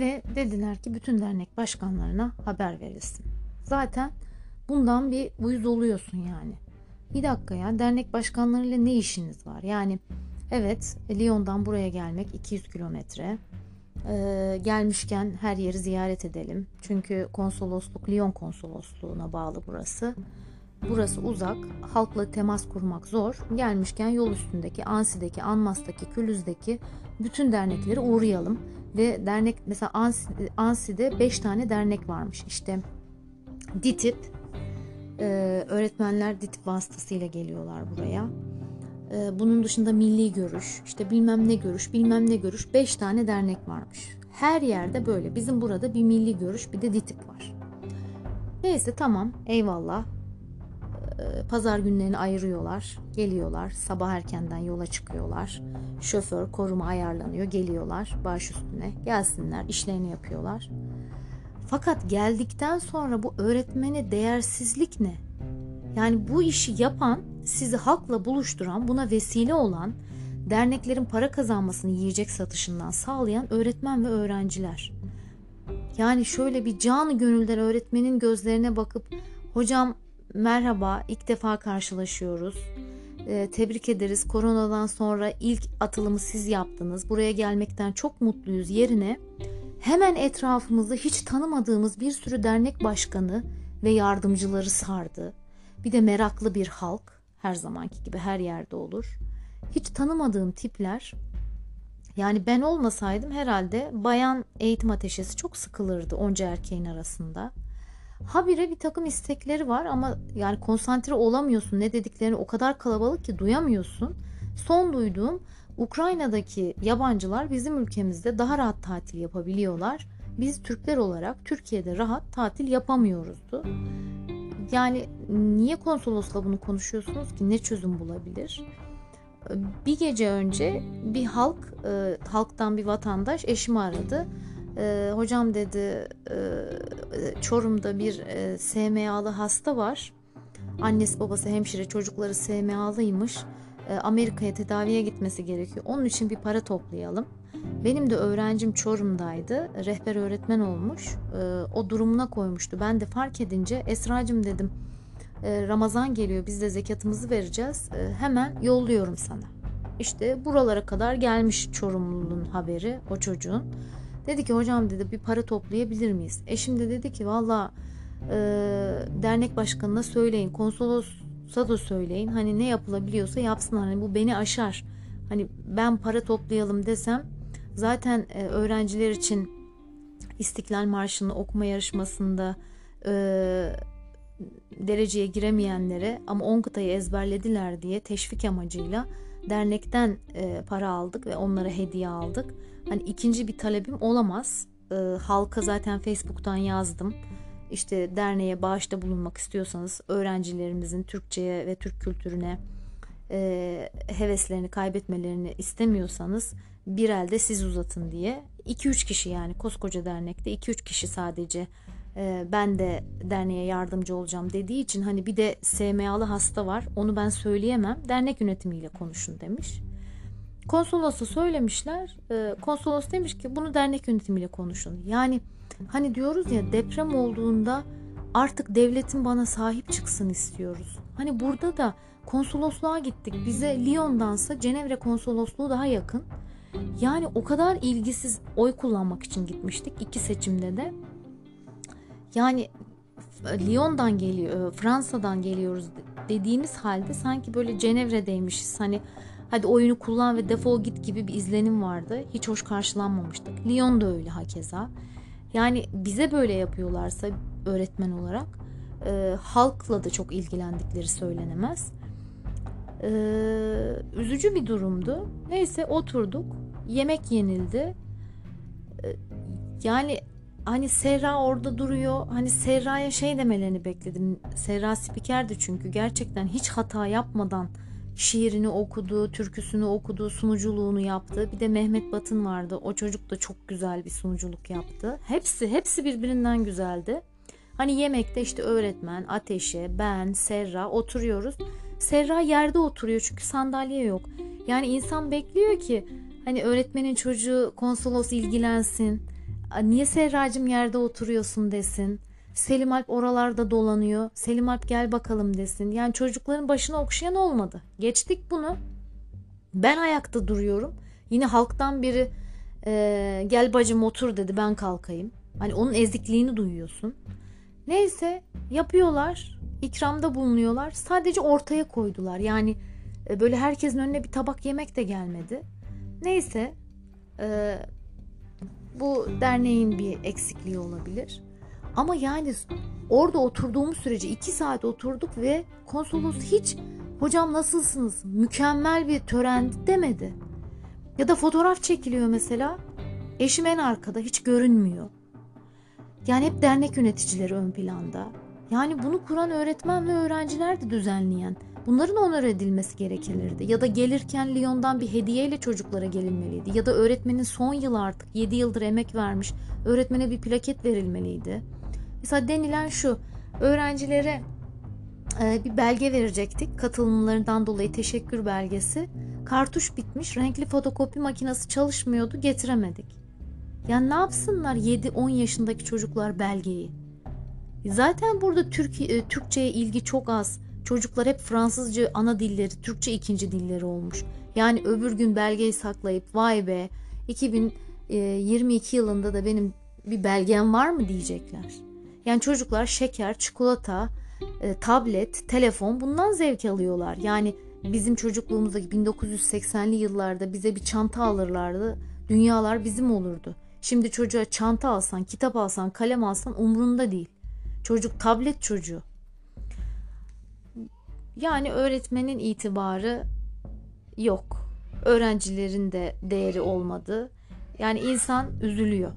Ve dediler ki bütün dernek başkanlarına haber verilsin. Zaten bundan bir uyuz oluyorsun yani. Bir dakika ya dernek başkanlarıyla ne işiniz var? Yani evet Lyon'dan buraya gelmek 200 kilometre. Ee, gelmişken her yeri ziyaret edelim. Çünkü konsolosluk Lyon konsolosluğuna bağlı burası. Burası uzak, halkla temas kurmak zor. Gelmişken yol üstündeki, Ansi'deki, Anmas'taki, Külüz'deki bütün dernekleri uğrayalım. Ve dernek mesela Ansi, Ansi'de 5 tane dernek varmış. İşte DİTİP, e, öğretmenler DİTİP vasıtasıyla geliyorlar buraya. E, bunun dışında milli görüş, işte bilmem ne görüş, bilmem ne görüş 5 tane dernek varmış. Her yerde böyle. Bizim burada bir milli görüş bir de DİTİP var. Neyse tamam eyvallah pazar günlerini ayırıyorlar. Geliyorlar. Sabah erkenden yola çıkıyorlar. Şoför, koruma ayarlanıyor. Geliyorlar baş üstüne. Gelsinler. işlerini yapıyorlar. Fakat geldikten sonra bu öğretmene değersizlik ne? Yani bu işi yapan, sizi halkla buluşturan, buna vesile olan, derneklerin para kazanmasını yiyecek satışından sağlayan öğretmen ve öğrenciler. Yani şöyle bir canı gönülden öğretmenin gözlerine bakıp hocam merhaba ilk defa karşılaşıyoruz. Ee, tebrik ederiz. Koronadan sonra ilk atılımı siz yaptınız. Buraya gelmekten çok mutluyuz yerine hemen etrafımızda hiç tanımadığımız bir sürü dernek başkanı ve yardımcıları sardı. Bir de meraklı bir halk her zamanki gibi her yerde olur. Hiç tanımadığım tipler yani ben olmasaydım herhalde bayan eğitim ateşesi çok sıkılırdı onca erkeğin arasında. Habire bir takım istekleri var ama yani konsantre olamıyorsun. Ne dediklerini o kadar kalabalık ki duyamıyorsun. Son duyduğum Ukrayna'daki yabancılar bizim ülkemizde daha rahat tatil yapabiliyorlar. Biz Türkler olarak Türkiye'de rahat tatil yapamıyoruzdu. Yani niye konsolosla bunu konuşuyorsunuz ki? Ne çözüm bulabilir? Bir gece önce bir halk, e, halktan bir vatandaş eşimi aradı e, hocam dedi e, Çorum'da bir e, SMA'lı hasta var. Annesi babası hemşire çocukları SMA'lıymış. E, Amerika'ya tedaviye gitmesi gerekiyor. Onun için bir para toplayalım. Benim de öğrencim Çorum'daydı. Rehber öğretmen olmuş. E, o durumuna koymuştu. Ben de fark edince Esra'cığım dedim e, Ramazan geliyor biz de zekatımızı vereceğiz. E, hemen yolluyorum sana. İşte buralara kadar gelmiş Çorumlu'nun haberi o çocuğun. Dedi ki hocam dedi bir para toplayabilir miyiz? Eşim de dedi ki valla e, dernek başkanına söyleyin konsolosa da söyleyin hani ne yapılabiliyorsa yapsınlar hani bu beni aşar. Hani ben para toplayalım desem zaten e, öğrenciler için İstiklal Marşı'nı okuma yarışmasında e, dereceye giremeyenlere ama 10 kıtayı ezberlediler diye teşvik amacıyla dernekten e, para aldık ve onlara hediye aldık. Hani ikinci bir talebim olamaz. E, halka zaten Facebook'tan yazdım. İşte derneğe bağışta bulunmak istiyorsanız öğrencilerimizin Türkçe'ye ve Türk kültürüne e, heveslerini kaybetmelerini istemiyorsanız bir elde siz uzatın diye. 2-3 kişi yani koskoca dernekte 2-3 kişi sadece e, ben de derneğe yardımcı olacağım dediği için hani bir de SMA'lı hasta var onu ben söyleyemem dernek yönetimiyle konuşun demiş. Konsolosa söylemişler. E, konsolos demiş ki bunu dernek yönetimiyle konuşun. Yani hani diyoruz ya deprem olduğunda artık devletin bana sahip çıksın istiyoruz. Hani burada da konsolosluğa gittik. Bize Lyon'dansa Cenevre konsolosluğu daha yakın. Yani o kadar ilgisiz oy kullanmak için gitmiştik iki seçimde de. Yani Lyon'dan geliyor, Fransa'dan geliyoruz dediğimiz halde sanki böyle Cenevre'deymişiz. Hani hadi oyunu kullan ve defol git gibi bir izlenim vardı. Hiç hoş karşılanmamıştık. Lyon da öyle hakeza. Yani bize böyle yapıyorlarsa öğretmen olarak e, halkla da çok ilgilendikleri söylenemez. E, üzücü bir durumdu. Neyse oturduk. Yemek yenildi. E, yani hani Serra orada duruyor. Hani Serra'ya şey demelerini bekledim. Serra spikerdi çünkü gerçekten hiç hata yapmadan şiirini okudu, türküsünü okudu, sunuculuğunu yaptı. Bir de Mehmet Batın vardı. O çocuk da çok güzel bir sunuculuk yaptı. Hepsi hepsi birbirinden güzeldi. Hani yemekte işte öğretmen, Ateşe, ben, Serra oturuyoruz. Serra yerde oturuyor çünkü sandalye yok. Yani insan bekliyor ki hani öğretmenin çocuğu konsolos ilgilensin. Niye Serracım yerde oturuyorsun desin. Selim Alp oralarda dolanıyor. Selim Alp gel bakalım desin. Yani çocukların başına okşayan olmadı. Geçtik bunu. Ben ayakta duruyorum. Yine halktan biri e, gel bacım otur dedi ben kalkayım. Hani onun ezikliğini duyuyorsun. Neyse yapıyorlar. ikramda bulunuyorlar. Sadece ortaya koydular. Yani e, böyle herkesin önüne bir tabak yemek de gelmedi. Neyse e, bu derneğin bir eksikliği olabilir. Ama yani orada oturduğumuz sürece iki saat oturduk ve konsolos hiç hocam nasılsınız mükemmel bir tören demedi. Ya da fotoğraf çekiliyor mesela eşim en arkada hiç görünmüyor. Yani hep dernek yöneticileri ön planda. Yani bunu kuran öğretmen ve öğrenciler de düzenleyen. Bunların onur edilmesi gerekirdi. Ya da gelirken Lyon'dan bir hediyeyle çocuklara gelinmeliydi. Ya da öğretmenin son yıl artık 7 yıldır emek vermiş öğretmene bir plaket verilmeliydi. Mesela denilen şu öğrencilere e, bir belge verecektik katılımlarından dolayı teşekkür belgesi. Kartuş bitmiş renkli fotokopi makinesi çalışmıyordu getiremedik. Yani ne yapsınlar 7-10 yaşındaki çocuklar belgeyi? Zaten burada Türk, e, Türkçe'ye ilgi çok az. Çocuklar hep Fransızca ana dilleri, Türkçe ikinci dilleri olmuş. Yani öbür gün belgeyi saklayıp vay be 2022 yılında da benim bir belgem var mı diyecekler. Yani çocuklar şeker, çikolata, e, tablet, telefon bundan zevk alıyorlar. Yani bizim çocukluğumuzdaki 1980'li yıllarda bize bir çanta alırlardı. Dünyalar bizim olurdu. Şimdi çocuğa çanta alsan, kitap alsan, kalem alsan umrunda değil. Çocuk tablet çocuğu. Yani öğretmenin itibarı yok. Öğrencilerin de değeri olmadı. Yani insan üzülüyor.